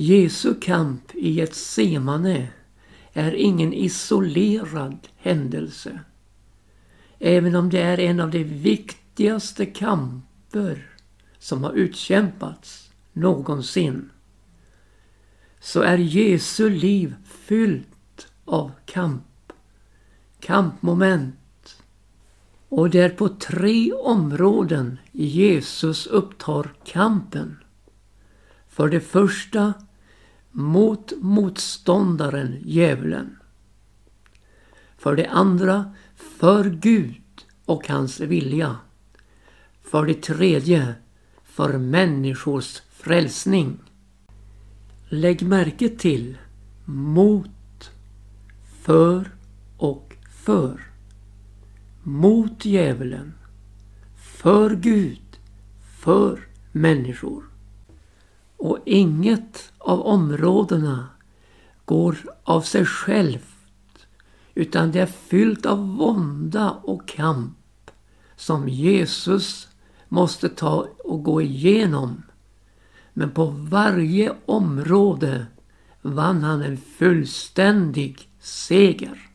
Jesu kamp i ett semane är ingen isolerad händelse. Även om det är en av de viktigaste kamper som har utkämpats någonsin så är Jesu liv fyllt av kamp. Kampmoment. Och det är på tre områden Jesus upptar kampen. För det första mot motståndaren djävulen. För det andra för Gud och hans vilja. För det tredje för människors frälsning. Lägg märke till mot, för och för. Mot djävulen, för Gud, för människor. Och inget av områdena går av sig självt utan det är fyllt av vånda och kamp som Jesus måste ta och gå igenom. Men på varje område vann han en fullständig seger.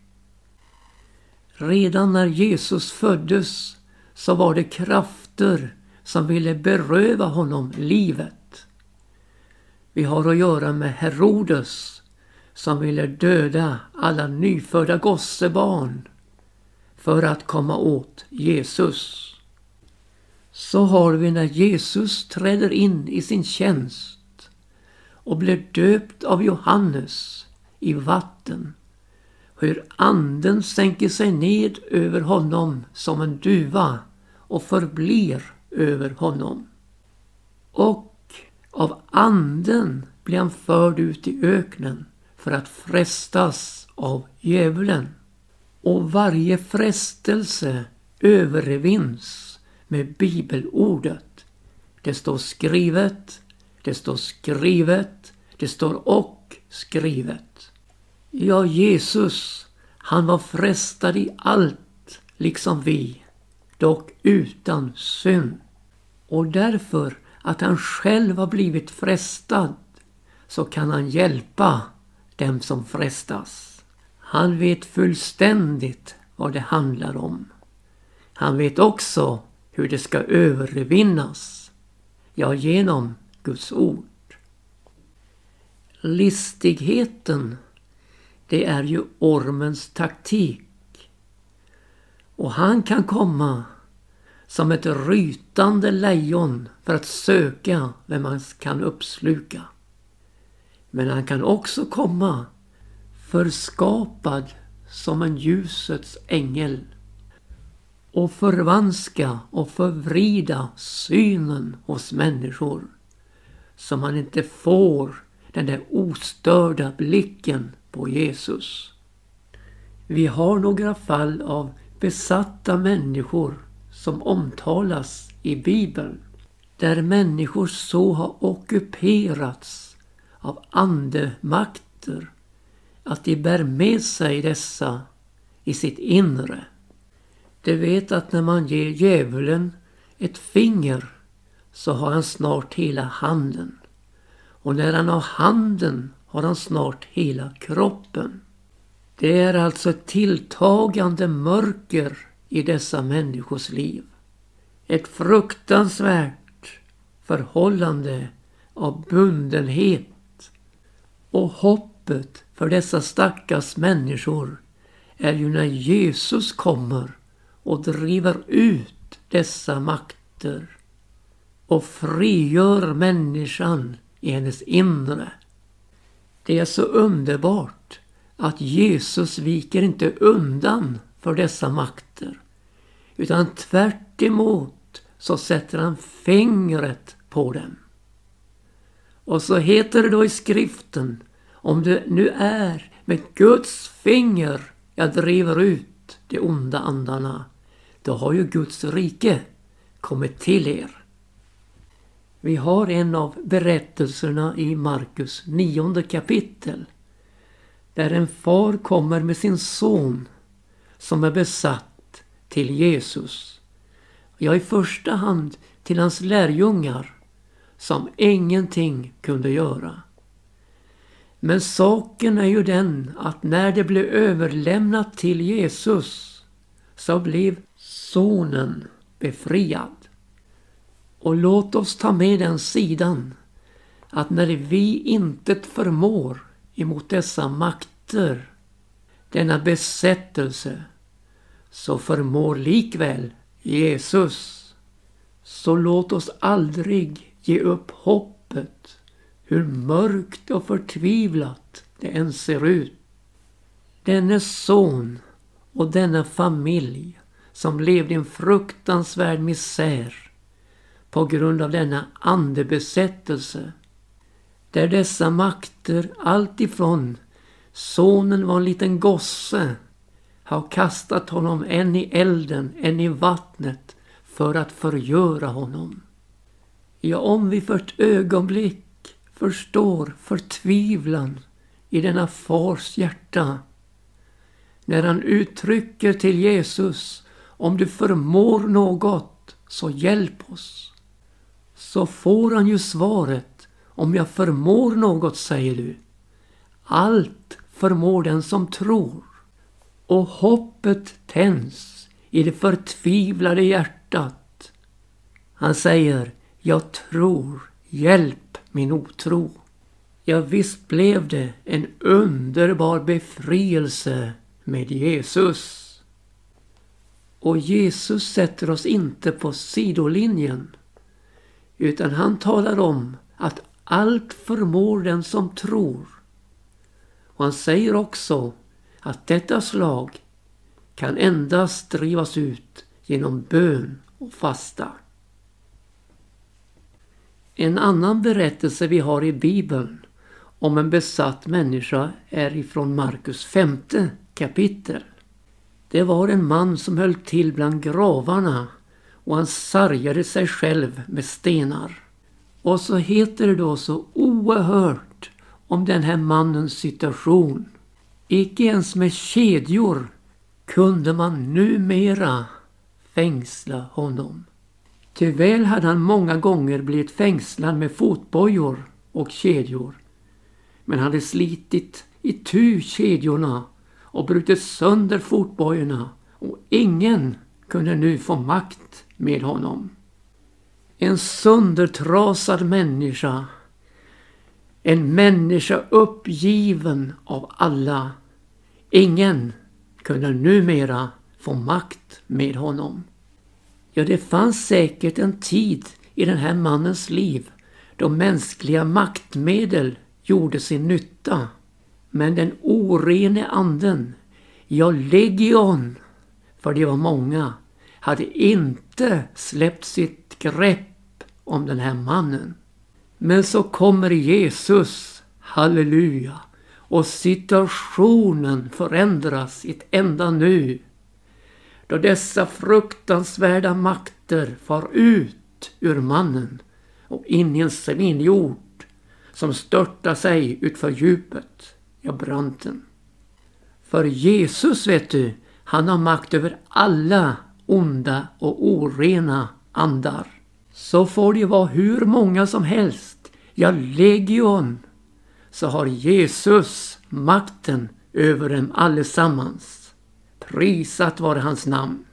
Redan när Jesus föddes så var det krafter som ville beröva honom livet. Vi har att göra med Herodes som ville döda alla nyfödda gossebarn för att komma åt Jesus. Så har vi när Jesus träder in i sin tjänst och blir döpt av Johannes i vatten. Hur anden sänker sig ned över honom som en duva och förblir över honom. Och av anden blir han förd ut i öknen för att frestas av djävulen. Och varje frestelse övervinns med bibelordet. Det står skrivet, det står skrivet, det står och skrivet. Ja, Jesus, han var frestad i allt, liksom vi, dock utan synd. Och därför att han själv har blivit frestad så kan han hjälpa dem som frestas. Han vet fullständigt vad det handlar om. Han vet också hur det ska övervinnas. Ja, genom Guds ord. Listigheten, det är ju ormens taktik. Och han kan komma som ett rytande lejon för att söka vem man kan uppsluka. Men han kan också komma förskapad som en ljusets ängel och förvanska och förvrida synen hos människor så man inte får den där ostörda blicken på Jesus. Vi har några fall av besatta människor som omtalas i Bibeln. Där människor så har ockuperats av andemakter att de bär med sig dessa i sitt inre. De vet att när man ger djävulen ett finger så har han snart hela handen. Och när han har handen har han snart hela kroppen. Det är alltså ett tilltagande mörker i dessa människors liv. Ett fruktansvärt förhållande av bundenhet. Och hoppet för dessa stackars människor är ju när Jesus kommer och driver ut dessa makter och frigör människan i hennes inre. Det är så underbart att Jesus viker inte undan för dessa makter. Utan tvärt emot så sätter han fingret på dem. Och så heter det då i skriften, om det nu är med Guds finger jag driver ut de onda andarna, då har ju Guds rike kommit till er. Vi har en av berättelserna i Markus nionde kapitel. Där en far kommer med sin son som är besatt till Jesus. Ja, i första hand till hans lärjungar som ingenting kunde göra. Men saken är ju den att när det blev överlämnat till Jesus så blev sonen befriad. Och låt oss ta med den sidan att när vi inte förmår emot dessa makter, denna besättelse, så förmår likväl Jesus. Så låt oss aldrig ge upp hoppet, hur mörkt och förtvivlat det än ser ut. Denne son och denna familj som levde i en fruktansvärd misär på grund av denna andebesättelse. Där dessa makter alltifrån sonen var en liten gosse har kastat honom än i elden, än i vattnet för att förgöra honom. Ja, om vi för ett ögonblick förstår förtvivlan i denna fars hjärta när han uttrycker till Jesus om du förmår något så hjälp oss. Så får han ju svaret om jag förmår något säger du. Allt förmår den som tror. Och hoppet tänds i det förtvivlade hjärtat. Han säger, jag tror, hjälp min otro. Ja, visst blev det en underbar befrielse med Jesus. Och Jesus sätter oss inte på sidolinjen. Utan han talar om att allt förmår den som tror. Och han säger också att detta slag kan endast drivas ut genom bön och fasta. En annan berättelse vi har i Bibeln om en besatt människa är ifrån Markus femte kapitel. Det var en man som höll till bland gravarna och han sargade sig själv med stenar. Och så heter det då så oerhört om den här mannens situation. Icke ens med kedjor kunde man numera fängsla honom. Tyvärr hade han många gånger blivit fängslad med fotbojor och kedjor. Men hade slitit i tu kedjorna och brutit sönder fotbojorna och ingen kunde nu få makt med honom. En söndertrasad människa. En människa uppgiven av alla. Ingen kunde numera få makt med honom. Ja, det fanns säkert en tid i den här mannens liv då mänskliga maktmedel gjorde sin nytta. Men den orene anden, ja legion, för det var många, hade inte släppt sitt grepp om den här mannen. Men så kommer Jesus, halleluja, och situationen förändras i ett enda nu. Då dessa fruktansvärda makter far ut ur mannen och in i en svinjord som störtar sig utför djupet, ja branten. För Jesus vet du, han har makt över alla onda och orena andar. Så får det vara hur många som helst, ja legion, så har Jesus makten över dem allesammans. Prisat vare hans namn.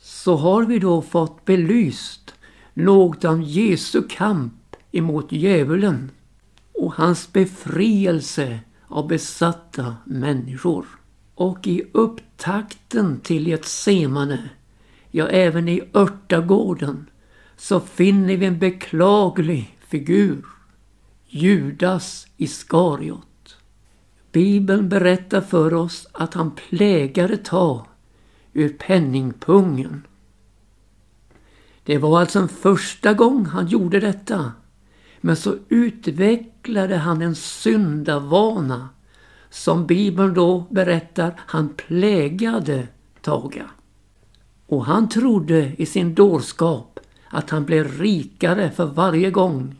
Så har vi då fått belyst något om Jesu kamp emot djävulen och hans befrielse av besatta människor. Och i upptakten till Getsemane, ja även i örtagården, så finner vi en beklaglig figur. Judas Iskariot. Bibeln berättar för oss att han plägade ta ur penningpungen. Det var alltså en första gång han gjorde detta men så utvecklade han en syndavana som Bibeln då berättar han plägade taga. Och han trodde i sin dårskap att han blev rikare för varje gång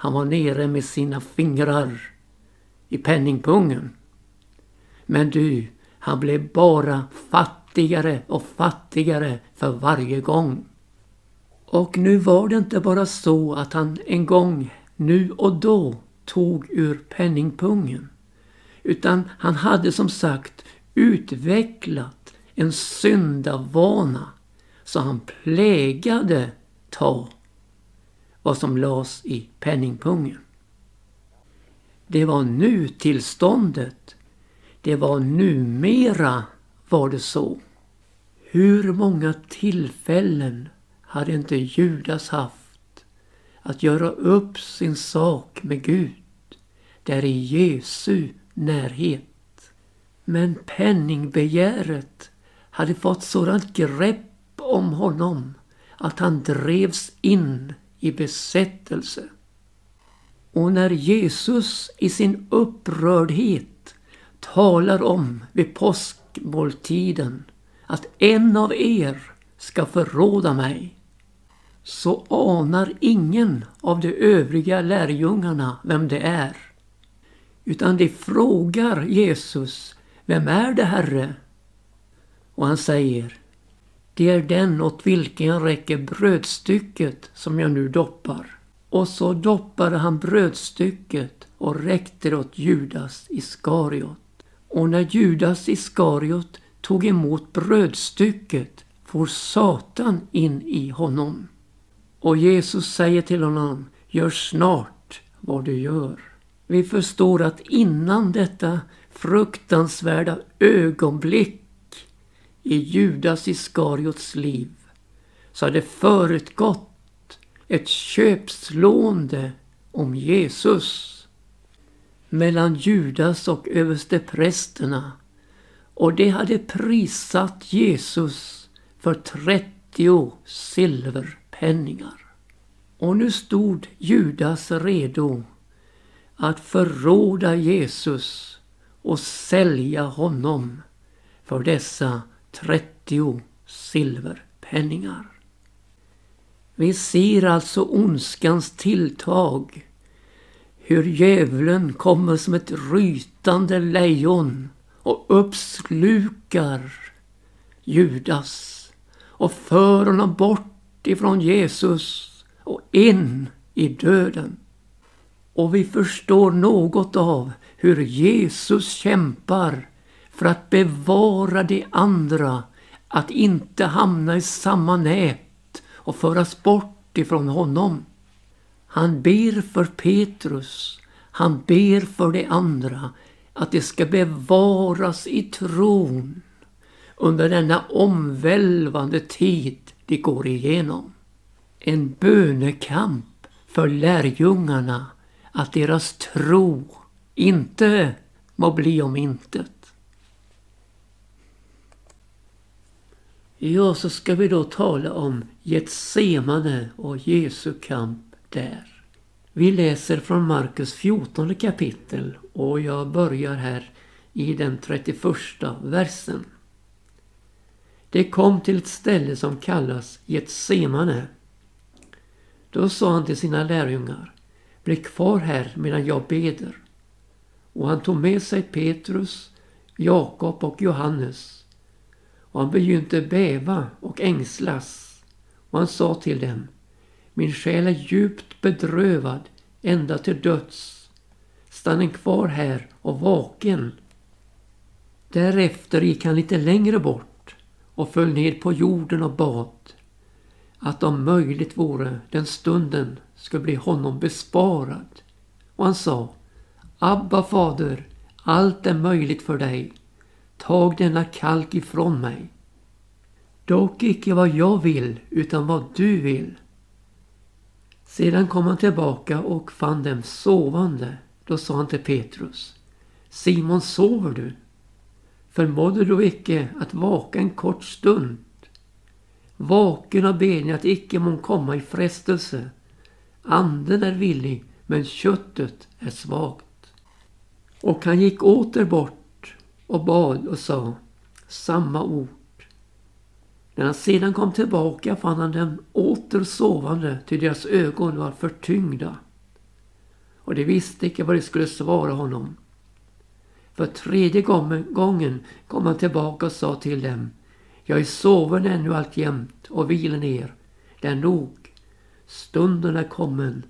han var nere med sina fingrar i penningpungen. Men du, han blev bara fattigare och fattigare för varje gång. Och nu var det inte bara så att han en gång, nu och då, tog ur penningpungen. Utan han hade som sagt utvecklat en syndavana så han plägade ta vad som lades i penningpungen. Det var nu-tillståndet. Det var numera var det så. Hur många tillfällen hade inte Judas haft att göra upp sin sak med Gud där i Jesu närhet. Men penningbegäret hade fått sådant grepp om honom att han drevs in i besättelse. Och när Jesus i sin upprördhet talar om vid påskmåltiden att en av er ska förråda mig så anar ingen av de övriga lärjungarna vem det är. Utan de frågar Jesus, vem är det Herre? Och han säger, det är den åt vilken jag räcker brödstycket som jag nu doppar. Och så doppade han brödstycket och räckte det åt Judas Iskariot. Och när Judas Iskariot tog emot brödstycket for Satan in i honom. Och Jesus säger till honom, gör snart vad du gör. Vi förstår att innan detta fruktansvärda ögonblick i Judas Iskariots liv så hade förutgått ett köpslående om Jesus mellan Judas och översteprästerna och det hade prisat Jesus för 30 silverpenningar. Och nu stod Judas redo att förråda Jesus och sälja honom för dessa 30 silverpenningar. Vi ser alltså ondskans tilltag. Hur djävulen kommer som ett rytande lejon och uppslukar Judas och för honom bort ifrån Jesus och in i döden. Och vi förstår något av hur Jesus kämpar för att bevara de andra att inte hamna i samma nät och föras bort ifrån honom. Han ber för Petrus, han ber för de andra att de ska bevaras i tron under denna omvälvande tid de går igenom. En bönekamp för lärjungarna att deras tro inte må bli om intet. Ja, så ska vi då tala om Getsemane och Jesu kamp där. Vi läser från Markus 14 kapitel och jag börjar här i den 31 versen. Det kom till ett ställe som kallas Getsemane. Då sa han till sina lärjungar, bli kvar här medan jag beder. Och han tog med sig Petrus, Jakob och Johannes. Och han begynte bäva och ängslas. Och han sa till dem, min själ är djupt bedrövad ända till döds. Stanna kvar här och vaken. Därefter gick han lite längre bort och föll ned på jorden och bad att om möjligt vore den stunden skulle bli honom besparad. Och han sa Abba fader, allt är möjligt för dig. Tag denna kalk ifrån mig. Dock icke vad jag vill, utan vad du vill. Sedan kom han tillbaka och fann dem sovande. Då sa han till Petrus. Simon, sover du? Förmådde du icke att vaka en kort stund? Vaken och benen att icke må komma i frestelse. Anden är villig, men köttet är svagt. Och han gick åter bort och bad och sa samma ord. När han sedan kom tillbaka fann han dem åter sovande, ty deras ögon var förtyngda. Och de visste icke vad de skulle svara honom. För tredje gången kom han tillbaka och sa till dem Jag är soven ännu alltjämt och vilen ner. Det är nog. Stunden är kommen.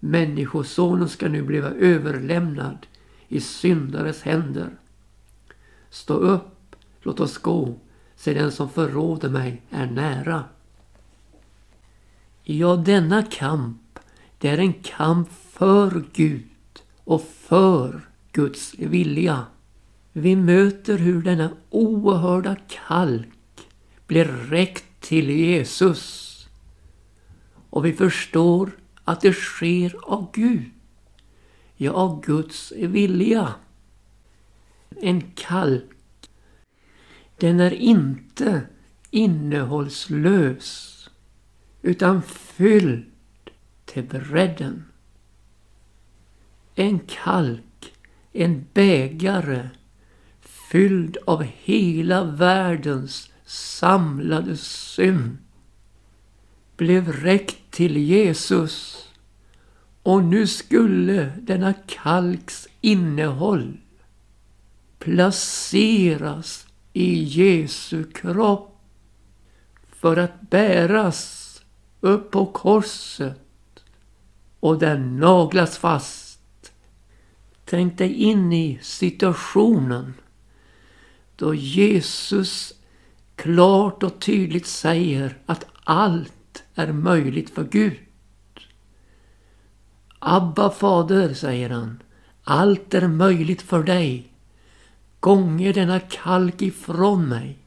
Människosonen ska nu bli överlämnad i syndares händer. Stå upp, låt oss gå, se den som förråder mig är nära. Ja, denna kamp, det är en kamp för Gud och för Guds vilja. Vi möter hur denna oerhörda kalk blir räckt till Jesus. Och vi förstår att det sker av Gud. Ja, av Guds vilja. En kalk. Den är inte innehållslös utan fylld till bredden. En kalk, en bägare fylld av hela världens samlade synd blev räckt till Jesus och nu skulle denna kalks innehåll placeras i Jesu kropp för att bäras upp på korset och den naglas fast. Tänk dig in i situationen då Jesus klart och tydligt säger att allt är möjligt för Gud. Abba fader, säger han, allt är möjligt för dig. Gånger denna kalk ifrån mig.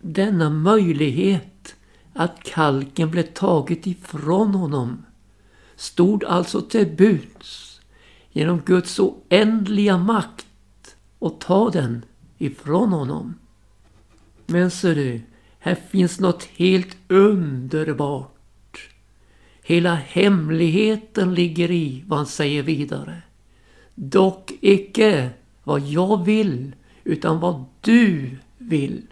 Denna möjlighet att kalken blev taget ifrån honom stod alltså till buds genom Guds oändliga makt och ta den ifrån honom. Men ser du, här finns något helt underbart. Hela hemligheten ligger i vad han säger vidare. Dock icke vad jag vill, utan vad du vill.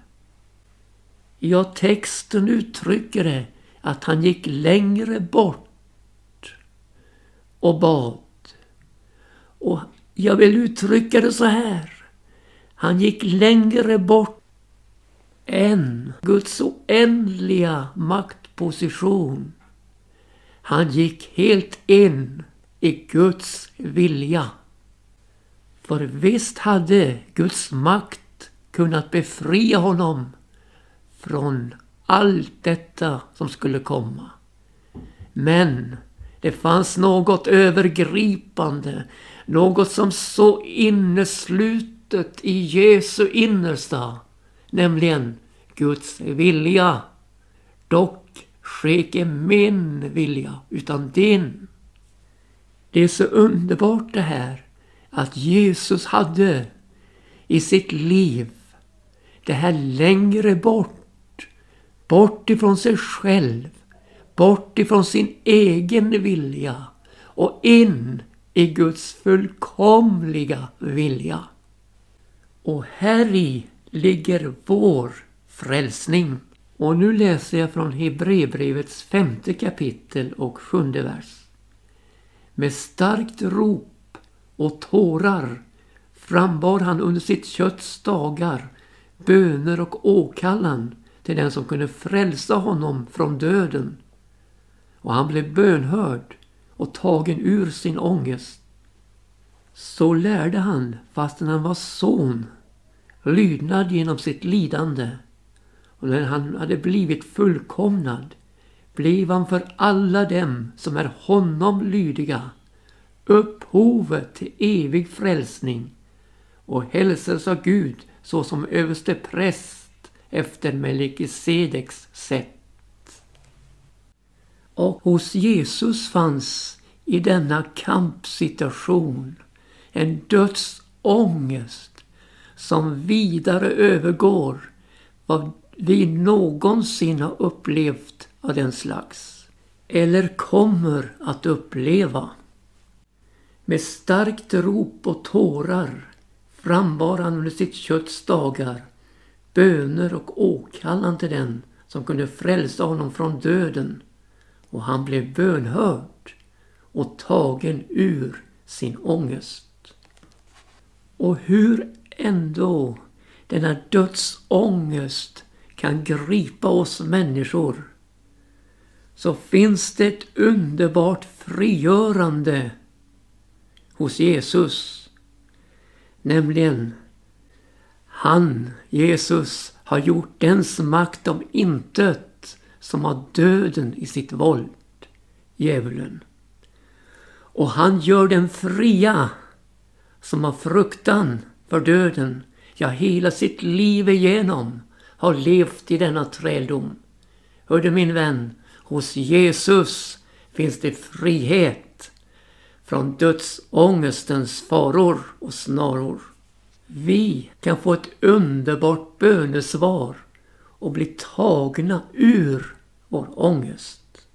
Ja, texten uttrycker det att han gick längre bort och bad. Och jag vill uttrycka det så här. Han gick längre bort än Guds oändliga maktposition. Han gick helt in i Guds vilja. För visst hade Guds makt kunnat befria honom från allt detta som skulle komma. Men det fanns något övergripande, något som så inneslutet i Jesu innersta, nämligen Guds vilja. Dock ske icke min vilja, utan din. Det är så underbart det här att Jesus hade i sitt liv det här längre bort Bort ifrån sig själv. Bort ifrån sin egen vilja. Och in i Guds fullkomliga vilja. Och här i ligger vår frälsning. Och nu läser jag från Hebreerbrevets femte kapitel och sjunde vers. Med starkt rop och tårar frambar han under sitt kötts dagar böner och åkallan till den som kunde frälsa honom från döden. Och han blev bönhörd och tagen ur sin ångest. Så lärde han, fastän han var son, lydnad genom sitt lidande. Och när han hade blivit fullkomnad blev han för alla dem som är honom lydiga upphovet till evig frälsning och hälsades av Gud såsom överste präst efter Melkisedeks sätt. Och hos Jesus fanns i denna kampsituation en dödsångest som vidare övergår vad vi någonsin har upplevt av den slags. Eller kommer att uppleva. Med starkt rop och tårar frambar han under sitt kötts dagar böner och åkallan till den som kunde frälsa honom från döden. Och han blev bönhörd och tagen ur sin ångest. Och hur ändå denna dödsångest kan gripa oss människor så finns det ett underbart frigörande hos Jesus. Nämligen han, Jesus, har gjort dens makt om intet som har döden i sitt våld, djävulen. Och han gör den fria som har fruktan för döden, ja hela sitt liv igenom har levt i denna träldom. Hör du min vän, hos Jesus finns det frihet från dödsångestens faror och snaror. Vi kan få ett underbart bönesvar och bli tagna ur vår ångest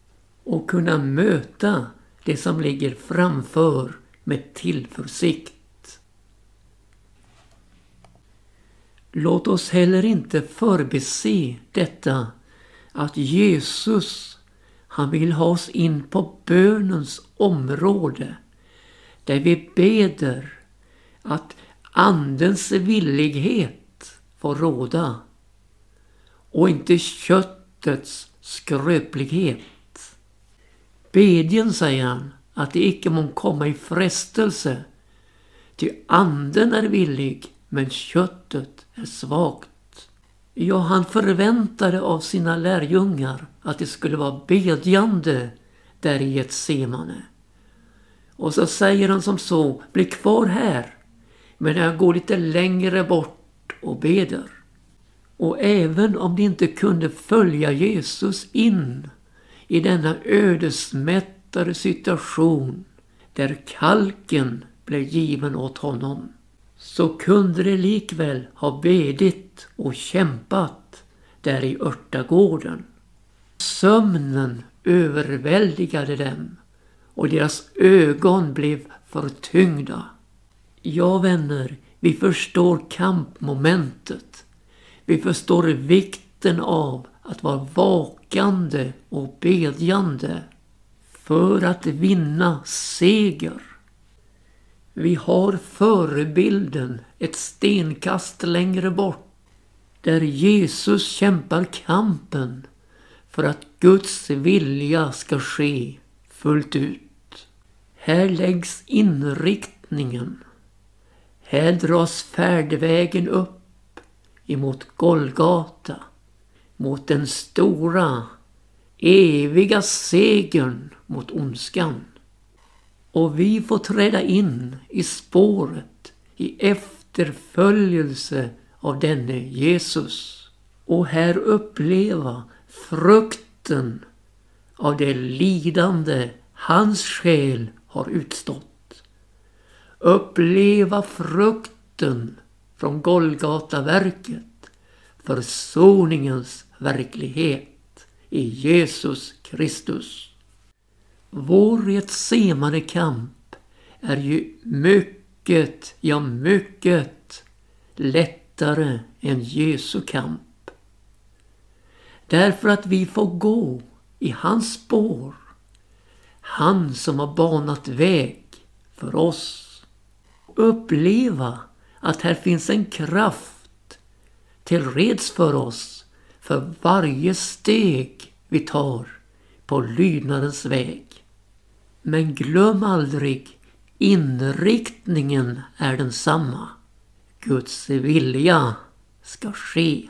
och kunna möta det som ligger framför med tillförsikt. Låt oss heller inte förbise detta att Jesus han vill ha oss in på bönens område där vi beder att Andens villighet får råda och inte köttets skröplighet. Bedjen, säger han, att det icke må komma i frestelse. Ty anden är villig, men köttet är svagt. Ja, han förväntade av sina lärjungar att det skulle vara bedjande där i ett semane. Och så säger han som så, bli kvar här men jag går lite längre bort och beder. Och även om de inte kunde följa Jesus in i denna ödesmättade situation där kalken blev given åt honom så kunde de likväl ha bedit och kämpat där i örtagården. Sömnen överväldigade dem och deras ögon blev förtyngda. Ja, vänner, vi förstår kampmomentet. Vi förstår vikten av att vara vakande och bedjande för att vinna seger. Vi har förebilden ett stenkast längre bort där Jesus kämpar kampen för att Guds vilja ska ske fullt ut. Här läggs inriktningen här dras färdvägen upp emot Golgata, mot den stora, eviga segern mot ondskan. Och vi får träda in i spåret i efterföljelse av denne Jesus och här uppleva frukten av det lidande hans själ har utstått uppleva frukten från Golgataverket, försoningens verklighet i Jesus Kristus. Vår Getsemane kamp är ju mycket, ja mycket lättare än Jesu kamp. Därför att vi får gå i hans spår. Han som har banat väg för oss uppleva att här finns en kraft till reds för oss för varje steg vi tar på lydnadens väg. Men glöm aldrig, inriktningen är densamma. Guds vilja ska ske.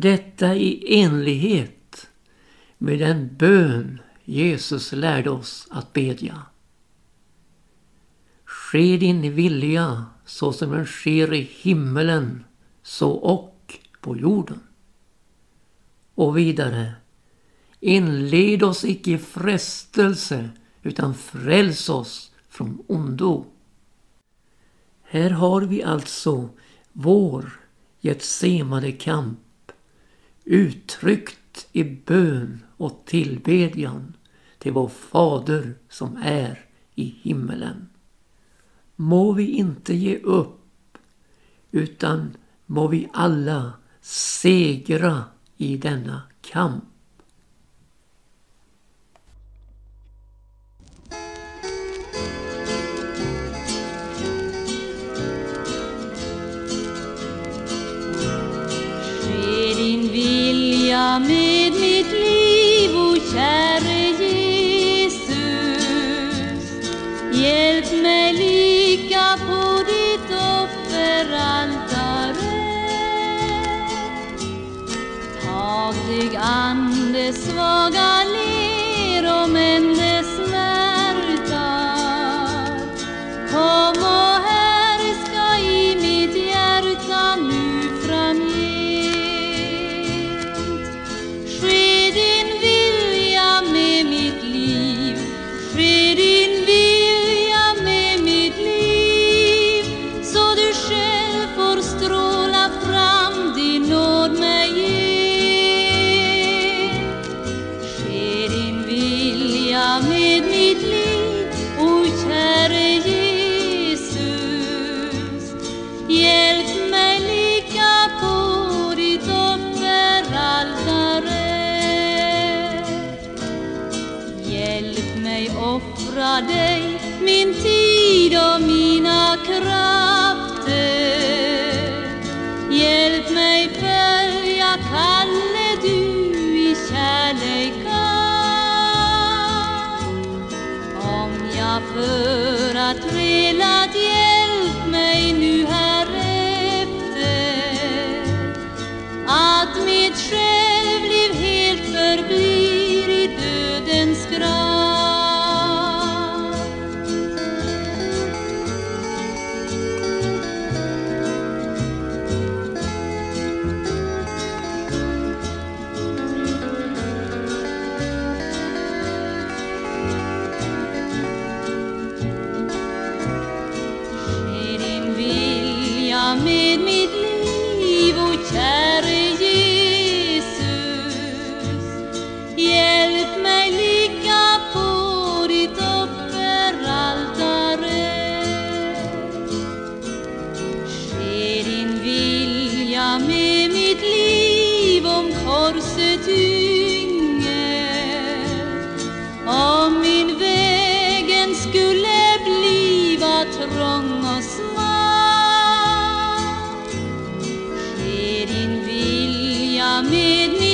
Detta i enlighet med den bön Jesus lärde oss att bedja. Ske din vilja så som den sker i himmelen, så och på jorden. Och vidare. Inled oss icke i frestelse, utan fräls oss från ondo. Här har vi alltså vår Getsemane kamp uttryckt i bön och tillbedjan till vår Fader som är i himmelen må vi inte ge upp utan må vi alla segra i denna kamp. shine. Vilja med